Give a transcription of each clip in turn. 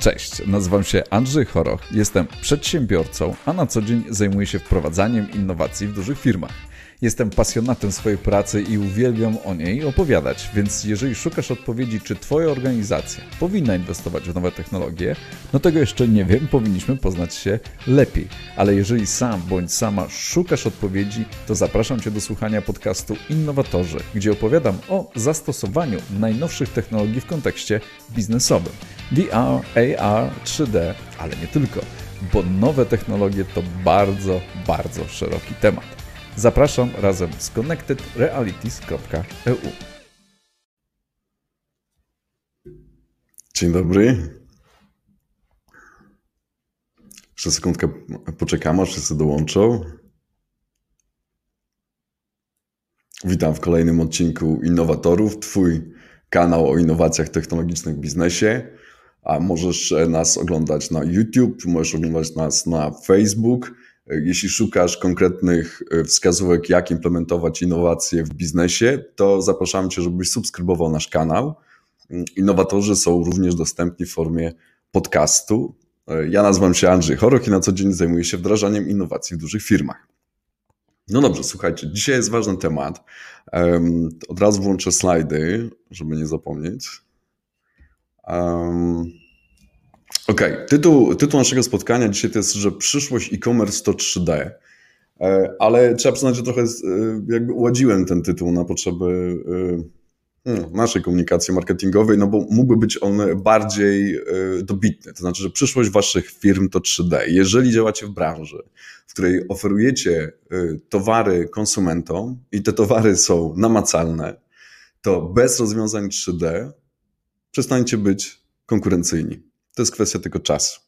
Cześć, nazywam się Andrzej Choroch, jestem przedsiębiorcą, a na co dzień zajmuję się wprowadzaniem innowacji w dużych firmach. Jestem pasjonatem swojej pracy i uwielbiam o niej opowiadać, więc jeżeli szukasz odpowiedzi, czy Twoja organizacja powinna inwestować w nowe technologie, no tego jeszcze nie wiem, powinniśmy poznać się lepiej. Ale jeżeli sam bądź sama szukasz odpowiedzi, to zapraszam Cię do słuchania podcastu Innowatorzy, gdzie opowiadam o zastosowaniu najnowszych technologii w kontekście biznesowym. VR, AR, 3D, ale nie tylko, bo nowe technologie to bardzo, bardzo szeroki temat. Zapraszam razem z connectedrealities.eu. Dzień dobry. Jeszcze sekundkę poczekamy, aż wszyscy dołączą. Witam w kolejnym odcinku Innowatorów, Twój kanał o innowacjach technologicznych w biznesie. A możesz nas oglądać na YouTube, możesz oglądać nas na Facebook jeśli szukasz konkretnych e, wskazówek, jak implementować innowacje w biznesie, to zapraszam Cię, żebyś subskrybował nasz kanał. Innowatorzy są również dostępni w formie podcastu. E, ja nazywam się Andrzej Choroch i na co dzień zajmuję się wdrażaniem innowacji w dużych firmach. No dobrze, słuchajcie, dzisiaj jest ważny temat. Od razu włączę slajdy, żeby nie zapomnieć. Okej, okay. tytuł, tytuł naszego spotkania dzisiaj to jest, że przyszłość e-commerce to 3D. E, ale trzeba przyznać, że trochę e, jakby uładziłem ten tytuł na potrzeby e, hmm, naszej komunikacji marketingowej, no bo mógłby być on bardziej dobitny. To znaczy, że przyszłość waszych firm to 3D. Jeżeli działacie w branży, w której oferujecie towary konsumentom i te towary są namacalne, to bez rozwiązań 3D przestańcie być konkurencyjni. To jest kwestia tylko czasu.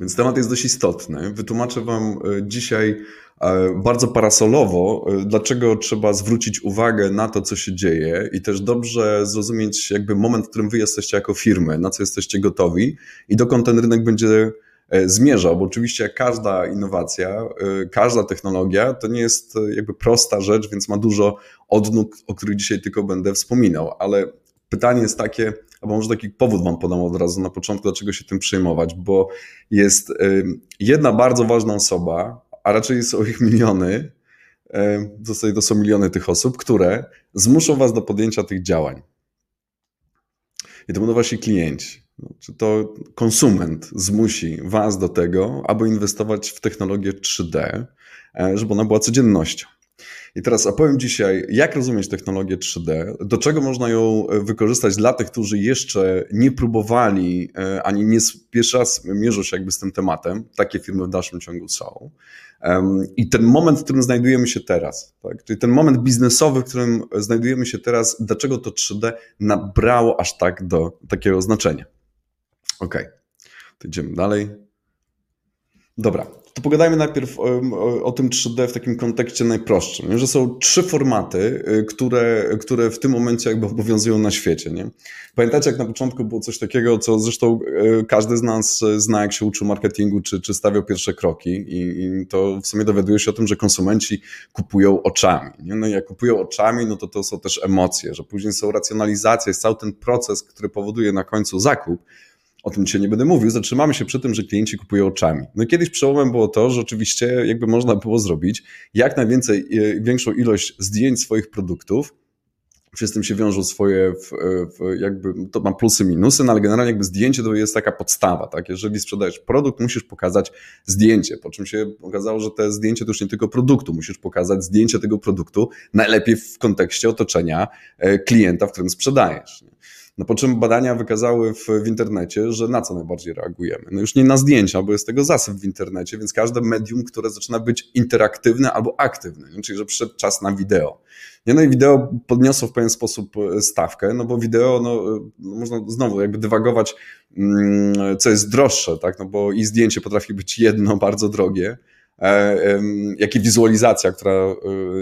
Więc temat jest dość istotny. Wytłumaczę Wam e, dzisiaj e, bardzo parasolowo, e, dlaczego trzeba zwrócić uwagę na to, co się dzieje i też dobrze zrozumieć jakby moment, w którym Wy jesteście jako firmy, na co jesteście gotowi i dokąd ten rynek będzie zmierzał, bo oczywiście każda innowacja, każda technologia to nie jest jakby prosta rzecz, więc ma dużo odnóg, o których dzisiaj tylko będę wspominał, ale pytanie jest takie, albo może taki powód Wam podam od razu na początku, dlaczego się tym przejmować, bo jest jedna bardzo ważna osoba, a raczej są ich miliony, to są miliony tych osób, które zmuszą Was do podjęcia tych działań. I to będą Wasi klienci. Czy to konsument zmusi Was do tego, aby inwestować w technologię 3D, e, żeby ona była codziennością. I teraz opowiem dzisiaj, jak rozumieć technologię 3D, do czego można ją e, wykorzystać dla tych, którzy jeszcze nie próbowali, e, ani nie pierwszy raz mierzą się jakby z tym tematem. Takie firmy w dalszym ciągu są. I ten moment, w którym znajdujemy się teraz, tak? czyli ten moment biznesowy, w którym znajdujemy się teraz, dlaczego to 3D nabrało aż tak do takiego znaczenia. Ok, to idziemy dalej. Dobra, to pogadajmy najpierw o, tym 3D w takim kontekście najprostszym, że są trzy formaty, y, które, które w tym momencie jakby obowiązują na świecie. Nie? Pamiętacie, jak na początku było coś takiego, co zresztą y, każdy z nas zna, jak się uczył marketingu, czy, czy stawiał pierwsze kroki i, i to w sumie dowiaduje się o tym, że konsumenci kupują oczami. Nie? No i jak kupują oczami, no to to są też emocje, że później są racjonalizacje, jest cały ten proces, który powoduje na końcu zakup, o tym dzisiaj nie będę mówił, zatrzymamy się przy tym, że klienci kupują oczami. No kiedyś przełomem było to, że oczywiście jakby można było zrobić jak najwięcej, e, większą ilość zdjęć swoich produktów, z tym się wiążą swoje, w, w jakby, to ma plusy, minusy, no ale generalnie jakby zdjęcie to jest taka podstawa, tak? Jeżeli sprzedajesz produkt, musisz pokazać zdjęcie, po czym się okazało, że te zdjęcie to już nie tylko produktu, musisz pokazać zdjęcie tego produktu, najlepiej w kontekście otoczenia e, klienta, w którym sprzedajesz. No po czym badania wykazały w, w internecie, że na co najbardziej reagujemy? No już nie na zdjęcia, bo jest tego zasyp w internecie, więc każde medium, które zaczyna być interaktywne albo aktywne, nie? czyli że przyszedł czas na wideo. Nie, no i wideo podniosło w pewien sposób e, stawkę, no bo wideo, no, e, no można znowu jakby dywagować, mm, co jest droższe, tak, no bo i zdjęcie potrafi być jedno, bardzo drogie, jak i wizualizacja, która e,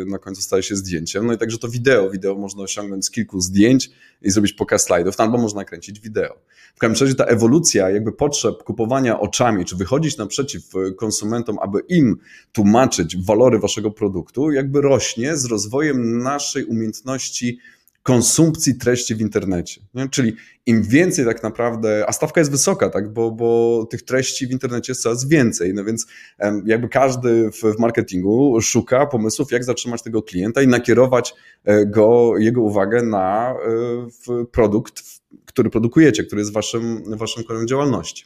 na końcu staje się zdjęciem. No i także to wideo. Wideo można osiągnąć z kilku zdjęć i zrobić pokaz slajdów, no albo można kręcić wideo. W każdym razie ta ewolucja jakby potrzeb kupowania oczami, czy wychodzić naprzeciw e, konsumentom, aby im tłumaczyć walory waszego produktu, jakby rośnie z rozwojem naszej umiejętności konsumpcji treści w internecie. Nie? Czyli im więcej tak naprawdę, a stawka jest wysoka, tak? bo, bo tych treści w internecie jest coraz więcej, no więc jakby każdy w, w marketingu szuka pomysłów, jak zatrzymać tego klienta i nakierować e, go, jego uwagę na e, produkt, który produkujecie, który jest waszym, waszym kolem działalności.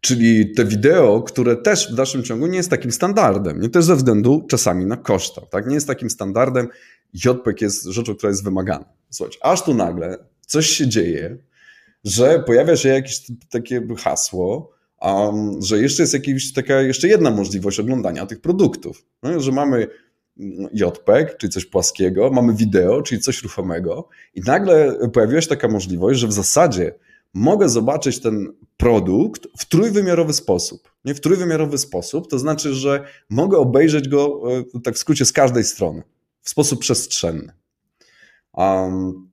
Czyli te wideo, które też w dalszym ciągu nie jest takim standardem, nie też ze względu czasami na koszta, tak? Nie jest takim standardem, JPEG jest rzeczą, która jest wymagana. Słuchajcie, aż tu nagle coś się dzieje, że pojawia się jakieś takie hasło, um, że jeszcze jest jakaś taka jeszcze jedna możliwość oglądania tych produktów. No, że mamy JPEG, czyli coś płaskiego, mamy wideo, czyli coś ruchomego i nagle pojawiła się taka możliwość, że w zasadzie mogę zobaczyć ten produkt w trójwymiarowy sposób. Nie w trójwymiarowy sposób, to znaczy, że mogę obejrzeć go e, tak w skrócie z każdej strony, w sposób przestrzenny. Um,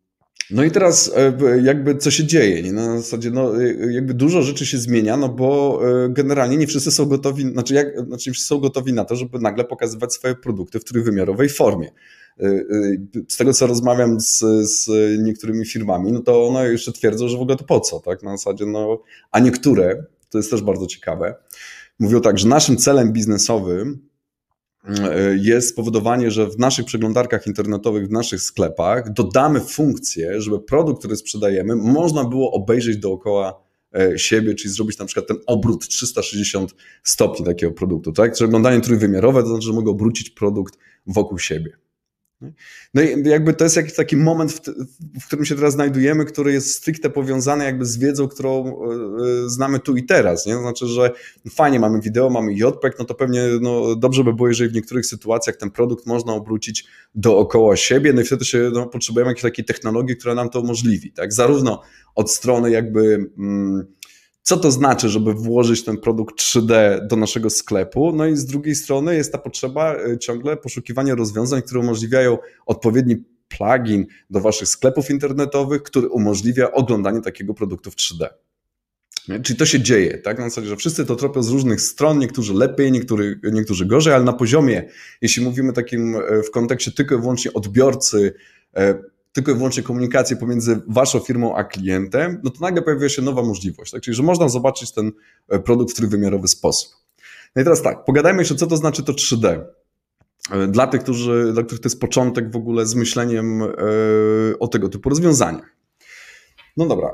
no i teraz e, jakby co się dzieje? Nie? Na zasadzie no, e, jakby dużo rzeczy się zmienia, no bo generalnie nie wszyscy są gotowi, znaczy, jak, znaczy nie wszyscy są gotowi na to, żeby nagle pokazywać swoje produkty w trójwymiarowej formie. Z tego, co rozmawiam z, z niektórymi firmami, no to one jeszcze twierdzą, że w ogóle to po co, tak? Na zasadzie, no, a niektóre, to jest też bardzo ciekawe, mówią tak, że naszym celem biznesowym jest spowodowanie, że w naszych przeglądarkach internetowych, w naszych sklepach dodamy funkcję, żeby produkt, który sprzedajemy, można było obejrzeć dookoła e, siebie, czyli zrobić na przykład ten obrót 360 stopni takiego produktu. Tak? Przeglądanie trójwymiarowe to znaczy, że mogę obrócić produkt wokół siebie. No i jakby to jest jakiś taki moment, w, w, którym się teraz znajdujemy, który jest stricte powiązany jakby z wiedzą, którą y, znamy tu i teraz. Nie? To znaczy, że fajnie mamy wideo, mamy JPEG, no to pewnie no, dobrze by było, jeżeli w niektórych sytuacjach ten produkt można obrócić dookoła siebie, no i wtedy się no, potrzebujemy jakiejś takiej technologii, która nam to umożliwi. Tak? Zarówno od strony jakby... Mm, co to znaczy, żeby włożyć ten produkt 3D do naszego sklepu. No i z drugiej strony jest ta potrzeba e, ciągle poszukiwania rozwiązań, które umożliwiają odpowiedni plugin do waszych sklepów internetowych, który umożliwia oglądanie takiego produktu w 3D. Czyli to się dzieje, tak? Na zasadzie, że wszyscy to tropią z różnych stron, niektórzy lepiej, niektórzy, niektórzy gorzej, ale na poziomie, jeśli mówimy takim e, w kontekście tylko i wyłącznie odbiorcy, e, tylko i wyłącznie komunikację pomiędzy waszą firmą a klientem, no to nagle pojawia się nowa możliwość. Tak? Czyli, że można zobaczyć ten e, produkt w trójwymiarowy sposób. No i teraz tak, pogadajmy jeszcze, co to znaczy to 3D. E, dla tych, którzy, dla których to jest początek w ogóle z myśleniem e, o tego typu rozwiązaniach. No dobra,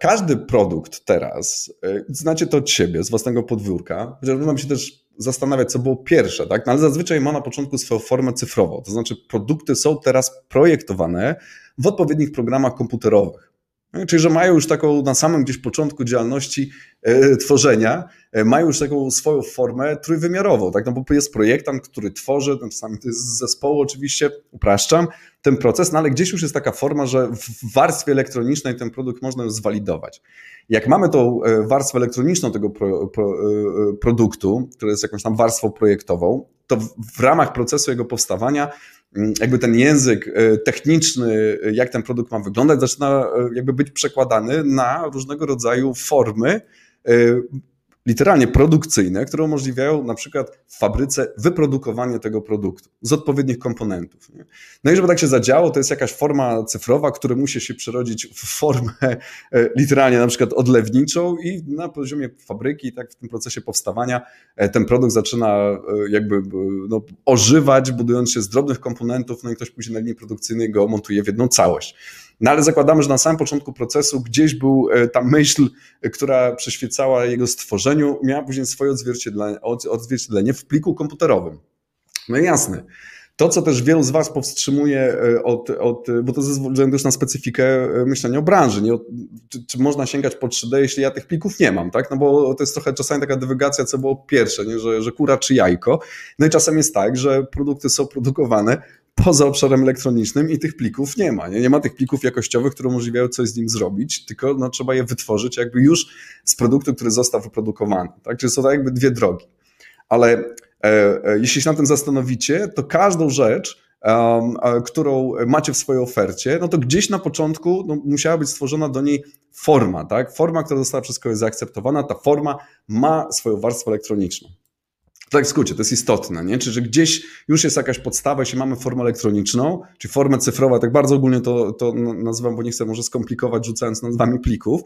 każdy produkt teraz, znacie to od siebie, z własnego podwórka, chociaż mam się też zastanawiać, co było pierwsze, tak? No, ale zazwyczaj ma na początku swoją formę cyfrową. To znaczy, produkty są teraz projektowane w odpowiednich programach komputerowych. No, czyli, że mają już taką na samym gdzieś początku działalności e, tworzenia, e, mają już taką swoją formę trójwymiarową, tak? No bo jest projektant, który tworzy, no, czasami to jest z zespołu oczywiście, upraszczam ten proces, no ale gdzieś już jest taka forma, że w warstwie elektronicznej ten produkt można już zwalidować. Jak mamy tą e, warstwę elektroniczną tego pro, pro, e, produktu, która jest jakąś tam warstwą projektową, to w ramach procesu jego powstawania mm, jakby ten język e, techniczny, jak ten produkt ma wyglądać, zaczyna jakby być przekładany na różnego rodzaju formy literalnie produkcyjne, które umożliwiają na przykład w fabryce wyprodukowanie tego produktu z odpowiednich komponentów. Nie? No i żeby tak się zadziało, to jest jakaś forma cyfrowa, która musi się przerodzić w formę e, literalnie na przykład odlewniczą i na poziomie fabryki, tak w tym procesie powstawania e, ten produkt zaczyna e, jakby no, ożywać, budując się z drobnych komponentów, no i ktoś później na linii produkcyjnej go montuje w jedną całość. No ale zakładamy, że na samym początku procesu gdzieś był e, ta myśl, e, która przyświecała jego stworzeniu, miała później swoje odzwierciedlenie, odzwierciedlenie w pliku komputerowym. No jasne. To, co też wielu z Was powstrzymuje e, od, od bo to ze względu już na specyfikę myślenia o branży, nie? Czy, czy, można sięgać po 3D, jeśli ja tych plików nie mam, tak? No bo to jest trochę czasami taka dywygacja, co było pierwsze, nie? Że, że kura czy jajko. No i czasem jest tak, że produkty są produkowane poza obszarem elektronicznym i tych plików nie ma. Nie, nie ma tych plików jakościowych, które umożliwiają coś z nim zrobić, tylko no, trzeba je wytworzyć jakby już z produktu, który został wyprodukowany. Tak? Czyli są to jakby dwie drogi. Ale e, e, jeśli się na tym zastanowicie, to każdą rzecz, um, którą macie w swojej ofercie, no to gdzieś na początku no, musiała być stworzona do niej forma, tak? Forma, która została przez kogoś zaakceptowana, ta forma ma swoją warstwę elektroniczną. Tak w skrócie, to jest istotne, nie? Czyli, że gdzieś już jest jakaś podstawa, jeśli mamy formę elektroniczną, czy formę cyfrową, tak bardzo ogólnie to, to nazywam, bo nie chcę może skomplikować rzucając nazwami plików,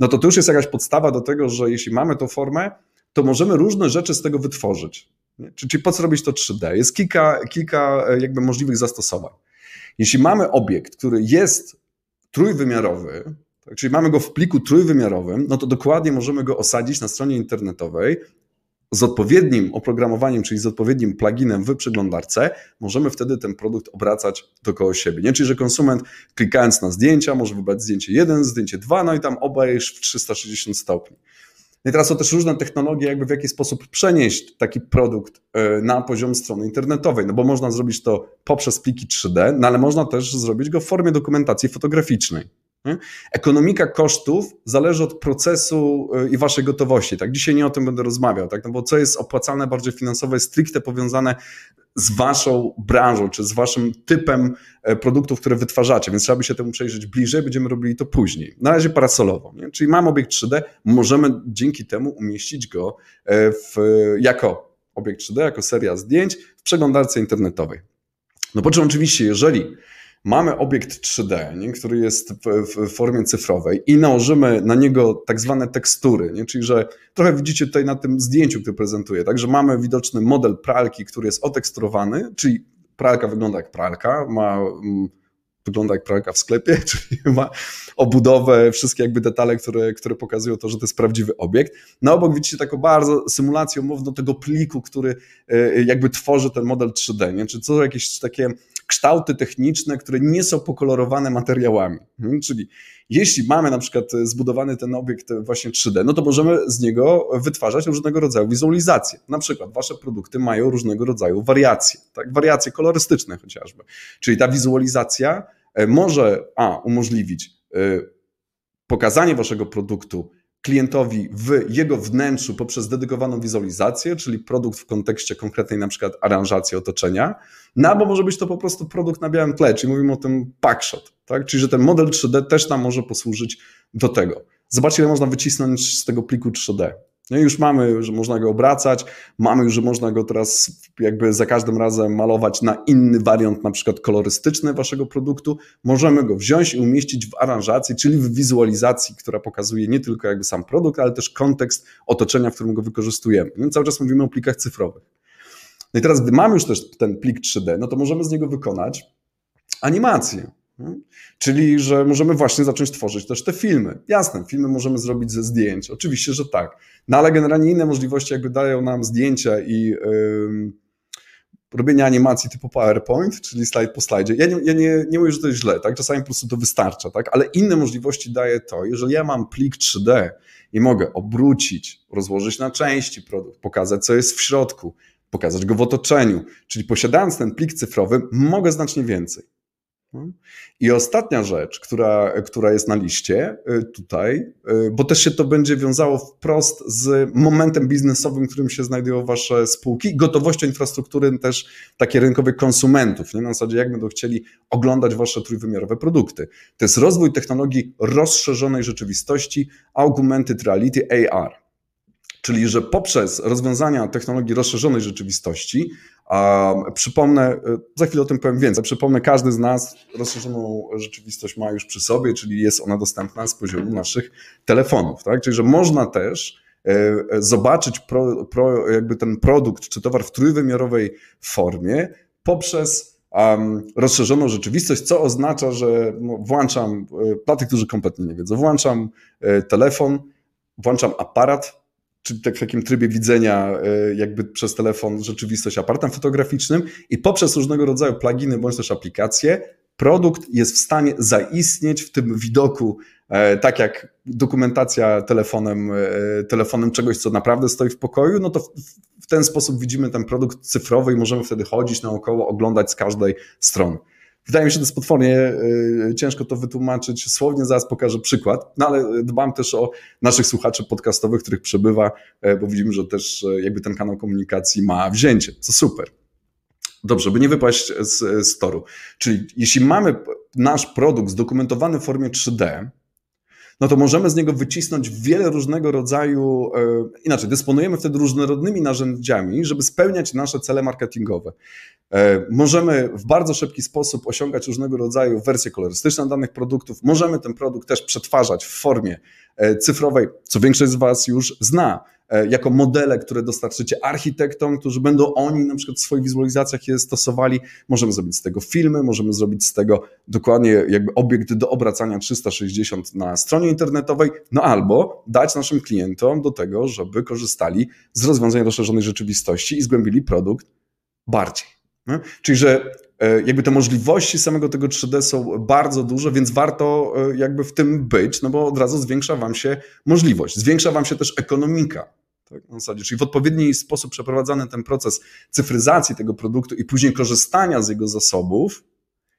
no to to już jest jakaś podstawa do tego, że jeśli mamy tą formę, to możemy różne rzeczy z tego wytworzyć. Nie? Czyli po co robić to 3D? Jest kilka, kilka e, jakby możliwych zastosowań. Jeśli mamy obiekt, który jest trójwymiarowy, tak, czyli mamy go w pliku trójwymiarowym, no to dokładnie możemy go osadzić na stronie internetowej z odpowiednim oprogramowaniem, czyli z odpowiednim pluginem w przeglądarce, możemy wtedy ten produkt obracać dookoła siebie. Nie? Czyli, że konsument klikając na zdjęcia może wybrać zdjęcie 1, zdjęcie 2, no i tam obejrz w 360 stopni. No I teraz są też różne technologie, jakby w jaki sposób przenieść taki produkt e, na poziom strony internetowej, no bo można zrobić to poprzez pliki 3D, no ale można też zrobić go w formie dokumentacji fotograficznej. Ekonomika kosztów zależy od procesu y, i waszej gotowości. Tak? Dzisiaj nie o tym będę rozmawiał, tak? no bo co jest opłacalne bardziej finansowo jest stricte powiązane z waszą branżą, czy z waszym typem e, produktów, które wytwarzacie, więc trzeba by się temu przejrzeć bliżej, będziemy robili to później. Na razie parasolowo, nie? czyli mamy obiekt 3D, możemy dzięki temu umieścić go e, w, jako obiekt 3D, jako seria zdjęć w przeglądarce internetowej. No po czym oczywiście, jeżeli mamy obiekt 3D, nie, który jest w, w, formie cyfrowej i nałożymy na niego tak zwane tekstury, nie, czyli że trochę widzicie tutaj na tym zdjęciu, które prezentuję, także mamy widoczny model pralki, który jest oteksturowany, czyli pralka wygląda jak pralka, ma mm, wygląda jak pralka w sklepie, czyli ma obudowę, wszystkie jakby detale, które, które pokazują to, że to jest prawdziwy obiekt. Na obok widzicie taką bardzo symulację umowną tego pliku, który e, jakby tworzy ten model 3D, nie? czy co jakieś takie kształty techniczne, które nie są pokolorowane materiałami. Hmm, czyli jeśli mamy na przykład zbudowany ten obiekt właśnie 3D, no to możemy z niego wytwarzać różnego rodzaju wizualizacje. Na przykład wasze produkty mają różnego rodzaju wariacje, tak? wariacje kolorystyczne chociażby. Czyli ta wizualizacja e, może a umożliwić e, pokazanie waszego produktu klientowi w jego wnętrzu poprzez dedykowaną wizualizację, czyli produkt w kontekście konkretnej na przykład aranżacji otoczenia, no albo może być to po prostu produkt na białym tle, czyli mówimy o tym packshot, tak? czyli że ten model 3D też nam może posłużyć do tego. Zobaczcie, ile można wycisnąć z tego pliku 3D. No już mamy, że można go obracać, mamy już, że można go teraz jakby za każdym razem malować na inny wariant, na przykład kolorystyczny waszego produktu. Możemy go wziąć i umieścić w aranżacji, czyli w wizualizacji, która pokazuje nie tylko jakby sam produkt, ale też kontekst otoczenia, w którym go wykorzystujemy. No cały czas mówimy o plikach cyfrowych. No i teraz, gdy mamy już też ten plik 3D, no to możemy z niego wykonać animację. Hmm? Czyli, że możemy właśnie zacząć tworzyć też te filmy. Jasne, filmy możemy zrobić ze zdjęć, oczywiście, że tak. No ale generalnie inne możliwości jakby dają nam zdjęcia i yy, robienie animacji typu PowerPoint, czyli slajd po slajdzie. Ja nie, ja nie, nie mówię, że to jest źle, tak? Czasami po prostu to wystarcza, tak? Ale inne możliwości daje to, jeżeli ja mam plik 3D i mogę obrócić, rozłożyć na części produkt, pokazać, co jest w środku, pokazać go w otoczeniu, czyli posiadając ten plik cyfrowy, mogę znacznie więcej. I ostatnia rzecz, która, która jest na liście y, tutaj, y, bo też się to będzie wiązało wprost z momentem biznesowym, w którym się znajdują wasze spółki, gotowością infrastruktury też takiej rynkowej konsumentów, nie? na zasadzie jak będą chcieli oglądać wasze trójwymiarowe produkty. To jest rozwój technologii rozszerzonej rzeczywistości, augmented reality AR. Czyli, że poprzez rozwiązania technologii rozszerzonej rzeczywistości, a przypomnę, e, za chwilę o tym powiem więcej, przypomnę, każdy z nas rozszerzoną rzeczywistość ma już przy sobie, czyli jest ona dostępna z poziomu naszych telefonów. Tak? Czyli, że można też e, zobaczyć pro, pro, jakby ten produkt czy towar w trójwymiarowej formie poprzez um, rozszerzoną rzeczywistość, co oznacza, że no, włączam, e, dla tych, którzy kompletnie nie wiedzą, włączam telefon, włączam aparat, czy tak w takim trybie widzenia e, jakby przez telefon rzeczywistość aparatem fotograficznym i poprzez różnego rodzaju pluginy bądź też aplikacje produkt jest w stanie zaistnieć w tym widoku, e, tak jak dokumentacja telefonem, e, telefonem czegoś, co naprawdę stoi w pokoju, no to w ten sposób widzimy ten produkt cyfrowy i możemy wtedy chodzić naokoło, oglądać z każdej strony. Wydaje mi się, że to jest potwornie y, ciężko to wytłumaczyć słownie, zaraz pokażę przykład, no ale dbam też o naszych słuchaczy podcastowych, których przebywa, e, bo widzimy, że też e, jakby ten kanał komunikacji ma wzięcie, co super. Dobrze, by nie wypaść z, z toru. Czyli jeśli mamy nasz produkt zdokumentowany w formie 3D, no to możemy z niego wycisnąć wiele różnego rodzaju, e, inaczej, dysponujemy wtedy różnorodnymi narzędziami, żeby spełniać nasze cele marketingowe. E, możemy w bardzo szybki sposób osiągać różnego rodzaju wersje kolorystyczne danych produktów. Możemy ten produkt też przetwarzać w formie e, cyfrowej, co większość z Was już zna. E, jako modele, które dostarczycie architektom, którzy będą oni na przykład w swoich wizualizacjach je stosowali. Możemy zrobić z tego filmy, możemy zrobić z tego dokładnie jakby obiekt do obracania 360 na stronie internetowej, no albo dać naszym klientom do tego, żeby korzystali z rozwiązań rozszerzonej rzeczywistości i zgłębili produkt bardziej. Czyli, że jakby te możliwości samego tego 3D są bardzo duże, więc warto e, jakby w tym być, no bo od razu zwiększa Wam się możliwość, zwiększa Wam się też ekonomika. Tak, na zasadzie, czyli w odpowiedni sposób przeprowadzany ten proces cyfryzacji tego produktu i później korzystania z jego zasobów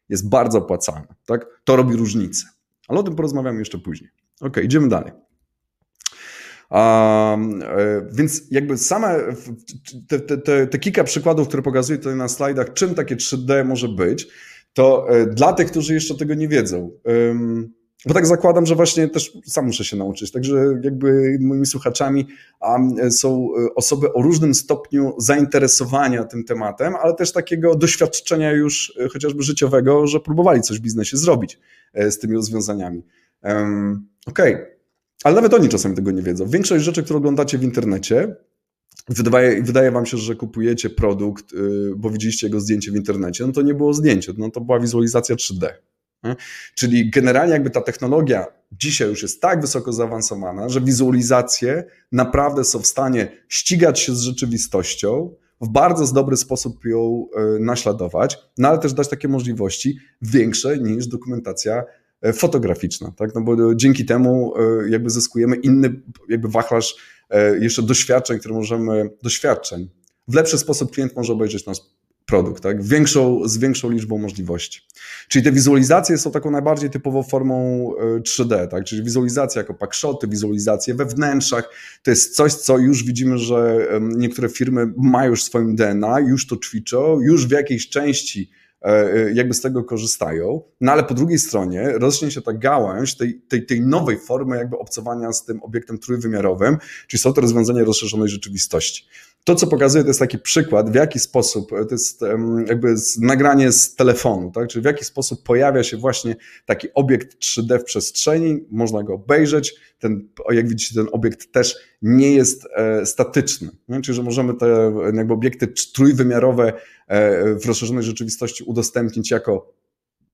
jest bardzo opłacalny. Tak? To robi różnicę. Ale o tym porozmawiamy jeszcze później. Ok, idziemy dalej. Um, więc jakby same te, te, te, kilka przykładów, które pokazuję tutaj na slajdach, czym takie 3D może być, to e, dla tych, którzy jeszcze tego nie wiedzą, um, bo tak zakładam, że właśnie też sam muszę się nauczyć. Także jakby moimi słuchaczami um, są osoby o różnym stopniu zainteresowania tym tematem, ale też takiego doświadczenia już chociażby życiowego, że próbowali coś w biznesie zrobić z tymi rozwiązaniami. Okej. Okay. Ale nawet oni czasami tego nie wiedzą. Większość rzeczy, które oglądacie w internecie, wydaje, wydaje wam się, że kupujecie produkt, y, bo widzieliście jego zdjęcie w internecie, no to nie było zdjęcie, no to była wizualizacja 3D. Czyli generalnie jakby ta technologia dzisiaj już jest tak wysoko zaawansowana, że wizualizacje naprawdę są w stanie ścigać się z rzeczywistością, w bardzo dobry sposób ją y, naśladować, no ale też dać takie możliwości większe niż dokumentacja fotograficzna, tak? No bo dzięki temu e, jakby zyskujemy inny jakby wachlarz e, jeszcze doświadczeń, które możemy, doświadczeń. W lepszy sposób klient może obejrzeć nasz produkt, tak? Większą, z większą liczbą możliwości. Czyli te wizualizacje są taką najbardziej typową formą 3D, tak? Czyli wizualizacja jako packshoty, wizualizacje we wnętrzach, to jest coś, co już widzimy, że niektóre firmy mają już w swoim DNA, już to ćwiczą, już w jakiejś części E, e, jakby z tego korzystają. No ale po drugiej stronie rośnie się ta gałąź tej, tej, tej nowej formy jakby obcowania z tym obiektem trójwymiarowym, czyli są to rozwiązania rozszerzonej rzeczywistości. To, co pokazuję, to jest taki przykład, w jaki sposób, to jest jakby nagranie z telefonu, tak? czyli w jaki sposób pojawia się właśnie taki obiekt 3D w przestrzeni, można go obejrzeć, ten, jak widzicie, ten obiekt też nie jest e, statyczny, nie? czyli że możemy te jakby obiekty trójwymiarowe e, w rozszerzonej rzeczywistości udostępnić jako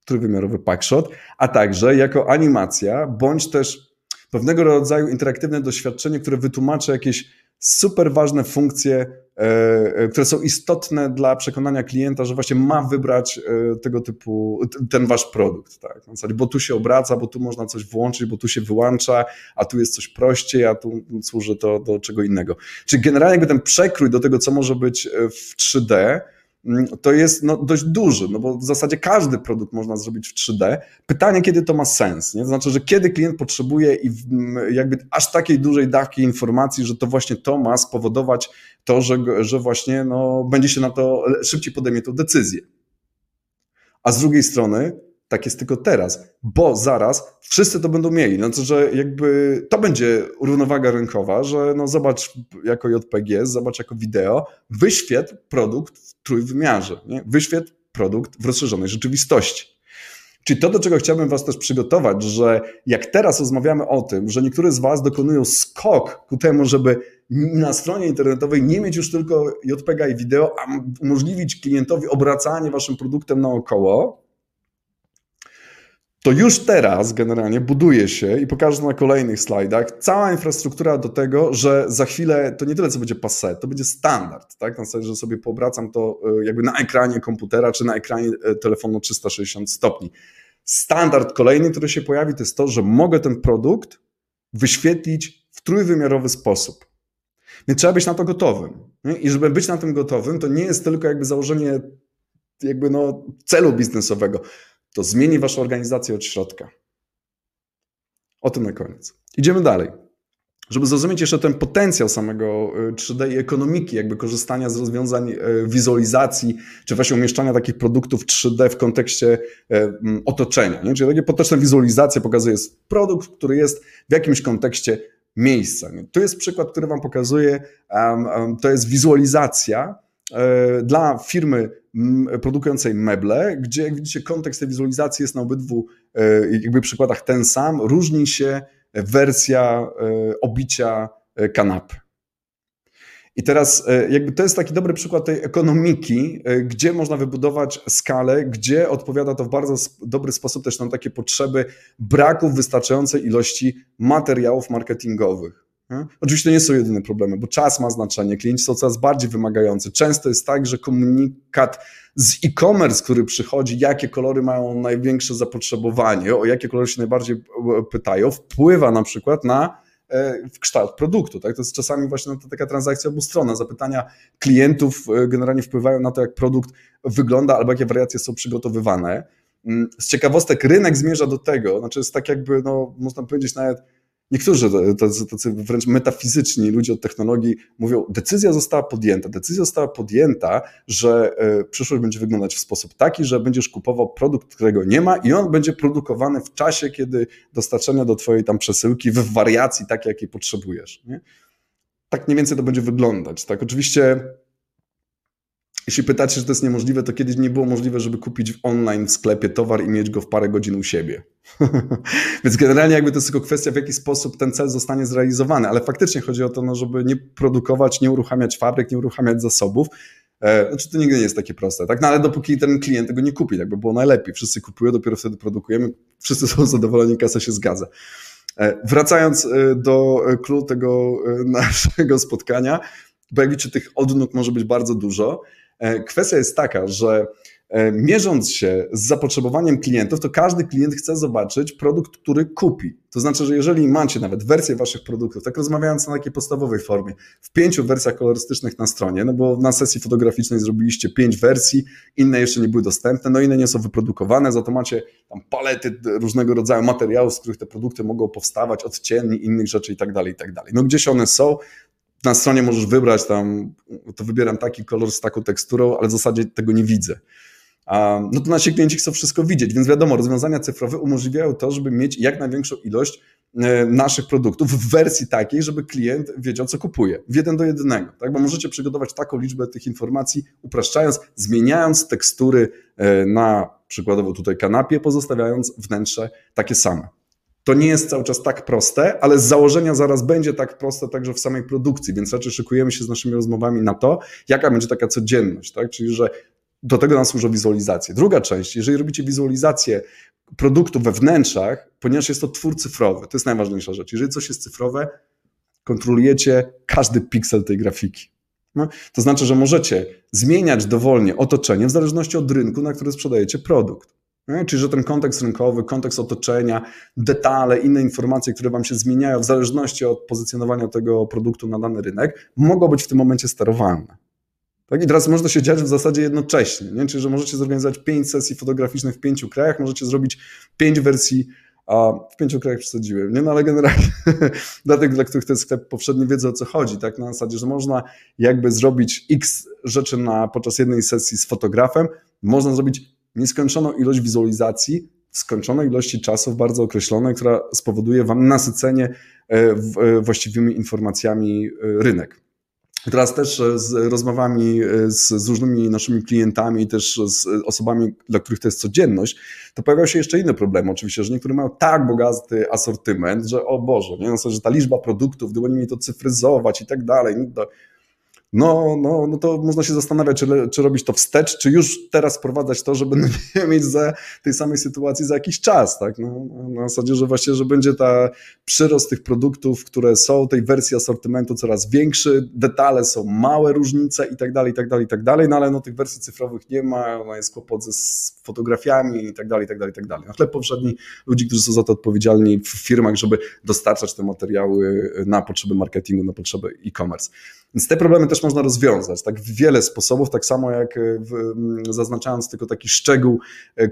trójwymiarowy packshot, a także jako animacja, bądź też pewnego rodzaju interaktywne doświadczenie, które wytłumaczy jakieś super ważne funkcje, e, e, które są istotne dla przekonania klienta, że właśnie ma wybrać e, tego typu, ten wasz produkt, tak? bo tu się obraca, bo tu można coś włączyć, bo tu się wyłącza, a tu jest coś prościej, a tu służy to do czego innego. Czyli generalnie ten przekrój do tego, co może być w 3D, Mm, to jest no, dość duży, no bo w zasadzie każdy produkt można zrobić w 3D. Pytanie, kiedy to ma sens, nie? To znaczy, że kiedy klient potrzebuje i jakby aż takiej dużej dawki informacji, że to właśnie to ma spowodować to, że, że właśnie no, będzie się na to szybciej podejmie tę decyzję. A z drugiej strony, tak jest tylko teraz, bo zaraz wszyscy to będą mieli. To, że jakby to będzie równowaga rynkowa, że no zobacz jako JPG, zobacz jako wideo, wyświetl produkt w trójwymiarze, nie? wyświetl produkt w rozszerzonej rzeczywistości. Czyli to, do czego chciałbym Was też przygotować, że jak teraz rozmawiamy o tym, że niektórzy z Was dokonują skok ku temu, żeby na stronie internetowej nie mieć już tylko JPG i wideo, a umożliwić klientowi obracanie Waszym produktem naokoło, to już teraz generalnie buduje się i pokażę na kolejnych slajdach cała infrastruktura do tego, że za chwilę to nie tyle co będzie passe, to będzie standard, tak? Na zasadzie, że sobie poobracam to e, jakby na ekranie komputera czy na ekranie e, telefonu 360 stopni. Standard kolejny, który się pojawi, to jest to, że mogę ten produkt wyświetlić w trójwymiarowy sposób. Więc trzeba być na to gotowym. Nie? I żeby być na tym gotowym, to nie jest tylko jakby założenie jakby no, celu biznesowego to zmieni waszą organizację od środka. O tym na koniec. Idziemy dalej. żeby zrozumieć jeszcze ten potencjał samego 3D e, i ekonomiki, jakby korzystania z rozwiązań e, wizualizacji, czy właśnie umieszczania takich produktów 3D w kontekście e, otoczenia. Nie? Czyli takie potoczne wizualizacje pokazuje produkt, który jest w jakimś kontekście miejsca. Nie? Tu jest przykład, który Wam pokazuje, to jest wizualizacja dla firmy produkującej meble, gdzie jak widzicie kontekst tej wizualizacji jest na obydwu jakby przykładach ten sam, różni się wersja e, obicia e, kanapy. I teraz e, jakby to jest taki dobry przykład tej ekonomiki, gdzie można wybudować skalę, gdzie odpowiada to w bardzo dobry sposób też na takie potrzeby braku wystarczającej ilości materiałów marketingowych. Oczywiście to nie są jedyne problemy, bo czas ma znaczenie, klienci są coraz bardziej wymagający. Często jest tak, że komunikat z e-commerce, który przychodzi, jakie kolory mają największe zapotrzebowanie, o jakie kolory się najbardziej e, pytają, wpływa na przykład na e, w kształt produktu. Tak? To jest czasami właśnie to taka transakcja obustronna. Zapytania klientów e, generalnie wpływają na to, jak produkt wygląda albo jakie wariacje są przygotowywane. Mm, z ciekawostek rynek zmierza do tego, znaczy jest tak jakby, no, można powiedzieć nawet Niektórzy tacy, tacy wręcz metafizyczni ludzie od technologii mówią, decyzja została podjęta. Decyzja została podjęta, że e, przyszłość będzie wyglądać w sposób taki, że będziesz kupował produkt, którego nie ma i on będzie produkowany w czasie, kiedy dostarczenia do twojej tam przesyłki w wariacji takiej, jakiej potrzebujesz. Nie? Tak mniej więcej to będzie wyglądać. Tak, oczywiście jeśli pytacie, że to jest niemożliwe, to kiedyś nie było możliwe, żeby kupić online w sklepie towar i mieć go w parę godzin u siebie. Więc generalnie jakby to jest tylko kwestia, w jaki sposób ten cel zostanie zrealizowany, ale faktycznie chodzi o to, no, żeby nie produkować, nie uruchamiać fabryk, nie uruchamiać zasobów. E, znaczy to nigdy nie jest takie proste, tak? No ale dopóki ten klient tego nie kupi, tak by było najlepiej. Wszyscy kupują, dopiero wtedy produkujemy, wszyscy są zadowoleni, kasa się zgadza. E, wracając e, do kluczu tego naszego spotkania, bo jak widzicie, tych odnóg może być bardzo dużo. E, kwestia jest taka, że e, mierząc się z zapotrzebowaniem klientów, to każdy klient chce zobaczyć produkt, który kupi. To znaczy, że jeżeli macie nawet wersję waszych produktów, tak rozmawiając na takiej podstawowej formie, w pięciu wersjach kolorystycznych na stronie, no bo na sesji fotograficznej zrobiliście pięć wersji, inne jeszcze nie były dostępne, no inne nie są wyprodukowane, za to macie tam palety różnego rodzaju materiałów, z których te produkty mogą powstawać, odcieni, innych rzeczy i tak dalej, i tak dalej. No gdzieś one są, na stronie możesz wybrać tam, to wybieram taki kolor z taką teksturą, ale w zasadzie tego nie widzę. No to nasi klienci chcą wszystko widzieć, więc wiadomo, rozwiązania cyfrowe umożliwiają to, żeby mieć jak największą ilość e, naszych produktów w wersji takiej, żeby klient wiedział, co kupuje. W jeden do jednego, tak? Bo możecie przygotować taką liczbę tych informacji, upraszczając, zmieniając tekstury e, na przykładowo tutaj kanapie, pozostawiając wnętrze takie same. To nie jest cały czas tak proste, ale z założenia zaraz będzie tak proste także w samej produkcji, więc raczej szykujemy się z naszymi rozmowami na to, jaka będzie taka codzienność, tak? Czyli, że do tego nam służą wizualizacje. Druga część, jeżeli robicie wizualizację produktu we wnętrzach, ponieważ jest to twór cyfrowy, to jest najważniejsza rzecz. Jeżeli coś jest cyfrowe, kontrolujecie każdy piksel tej grafiki. No, to znaczy, że możecie zmieniać dowolnie otoczenie w zależności od rynku, na który sprzedajecie produkt. Czyli, że ten kontekst rynkowy, kontekst otoczenia, detale, inne informacje, które Wam się zmieniają w zależności od pozycjonowania tego produktu na dany rynek, mogą być w tym momencie sterowane. Tak? I teraz można się dziać w zasadzie jednocześnie. Nie? Czyli, że możecie zorganizować pięć sesji fotograficznych w pięciu krajach, możecie zrobić pięć wersji a w pięciu krajach przesadziłem, nie? No ale generalnie dla tych, dla których ten sklep powszedni wiedzą o co chodzi, tak? Na zasadzie, że można jakby zrobić x rzeczy na, podczas jednej sesji z fotografem, można zrobić nieskończoną ilość wizualizacji skończonej ilości czasu, bardzo określonej, która spowoduje Wam nasycenie e, e, właściwymi informacjami e, rynek. Teraz też z rozmowami z, z, różnymi naszymi klientami, też z osobami, dla których to jest codzienność, to pojawiają się jeszcze inne problemy. Oczywiście, że niektórzy mają tak bogaty asortyment, że o Boże, nie? No, że ta liczba produktów, gdyby oni mieli to cyfryzować i tak dalej, no no, no, no to można się zastanawiać, czy, czy robić to wstecz, czy już teraz wprowadzać to, żeby nie mieć za tej samej sytuacji za jakiś czas, tak? No, na zasadzie, że właśnie, że będzie ta przyrost tych produktów, które są, tej wersji asortymentu coraz większy, detale są małe różnice i tak dalej, i tak dalej, i tak dalej, no ale no tych wersji cyfrowych nie ma, no jest kłopot ze fotografiami i tak dalej, i tak dalej, i tak dalej. No chleb powszedni ludzi, którzy są za to odpowiedzialni w firmach, żeby dostarczać te materiały na potrzeby marketingu, na potrzeby e-commerce. Więc te problemy też można rozwiązać, tak w wiele sposobów, tak samo jak w, zaznaczając tylko taki szczegół,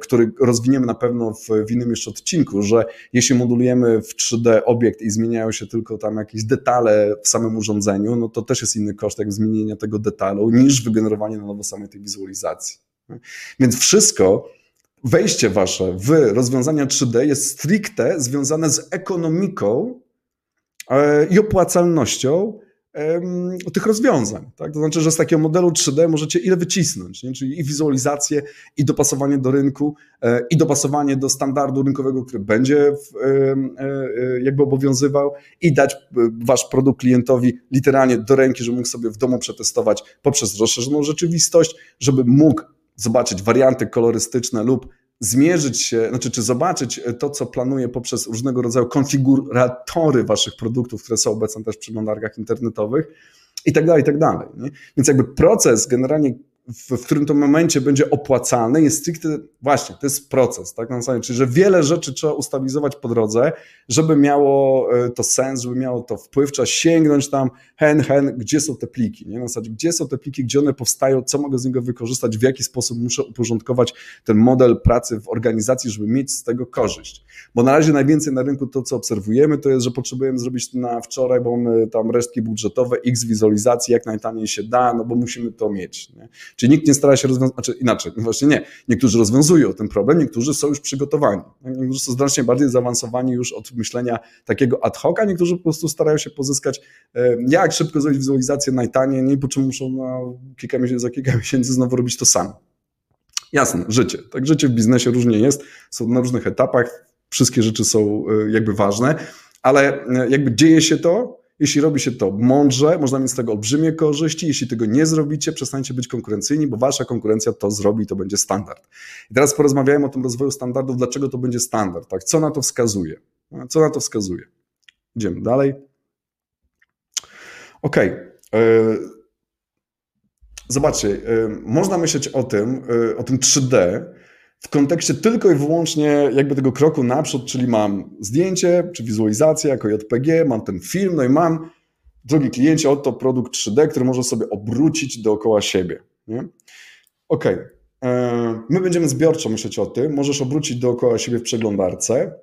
który rozwiniemy na pewno w, w innym jeszcze odcinku, że jeśli modulujemy w 3D obiekt i zmieniają się tylko tam jakieś detale w samym urządzeniu, no to też jest inny koszt jak zmienienia tego detalu niż wygenerowanie na nowo samej tej wizualizacji. Więc wszystko, wejście wasze w rozwiązania 3D jest stricte związane z ekonomiką e, i opłacalnością tych rozwiązań. Tak? To znaczy, że z takiego modelu 3D możecie ile wycisnąć, nie? czyli i wizualizację, i dopasowanie do rynku, e, i dopasowanie do standardu rynkowego, który będzie w, e, jakby obowiązywał, i dać wasz produkt klientowi literalnie do ręki, żeby mógł sobie w domu przetestować poprzez rozszerzoną rzeczywistość, żeby mógł zobaczyć warianty kolorystyczne lub zmierzyć się, znaczy czy zobaczyć to, co planuje poprzez różnego rodzaju konfiguratory waszych produktów, które są obecne też w przeglądarkach internetowych i tak dalej, i tak dalej. Nie? Więc jakby proces generalnie w, w którym to momencie będzie opłacalne, jest stricte, właśnie, to jest proces, tak na zasadzie, czyli że wiele rzeczy trzeba ustabilizować po drodze, żeby miało e, to sens, żeby miało to wpływ, trzeba sięgnąć tam, hen, hen, gdzie są te pliki, nie? na zasadzie, gdzie są te pliki, gdzie one powstają, co mogę z niego wykorzystać, w jaki sposób muszę uporządkować ten model pracy w organizacji, żeby mieć z tego korzyść. Bo na razie najwięcej na rynku to, co obserwujemy, to jest, że potrzebujemy zrobić na wczoraj, bo mamy tam resztki budżetowe, x wizualizacji, jak najtaniej się da, no bo musimy to mieć. Nie? Czyli nikt nie stara się rozwiązać, znaczy inaczej, no właśnie nie. Niektórzy rozwiązują ten problem, niektórzy są już przygotowani. Niektórzy są znacznie bardziej zaawansowani już od myślenia takiego ad hoc, a niektórzy po prostu starają się pozyskać, e, jak szybko zrobić wizualizację najtaniej, nie po czym muszą na kilka miesięcy, za kilka miesięcy znowu robić to samo. Jasne, życie. Tak, życie w biznesie różnie jest, są na różnych etapach, wszystkie rzeczy są e, jakby ważne, ale e, jakby dzieje się to, jeśli robi się to mądrze, można mieć z tego olbrzymie korzyści. Jeśli tego nie zrobicie, przestańcie być konkurencyjni, bo wasza konkurencja to zrobi, to będzie standard. I teraz porozmawiajmy o tym rozwoju standardów, dlaczego to będzie standard, tak? Co na to wskazuje? Co na to wskazuje? Idziemy dalej. OK. E, zobaczcie, e, można myśleć o tym, e, o tym 3D, w kontekście tylko i wyłącznie jakby tego kroku naprzód, czyli mam zdjęcie czy wizualizację jako JPG, mam ten film, no i mam, drogi kliencie, oto produkt 3D, który może sobie obrócić dookoła siebie. Nie? OK. E, my będziemy zbiorczo myśleć o tym. Możesz obrócić dookoła siebie w przeglądarce.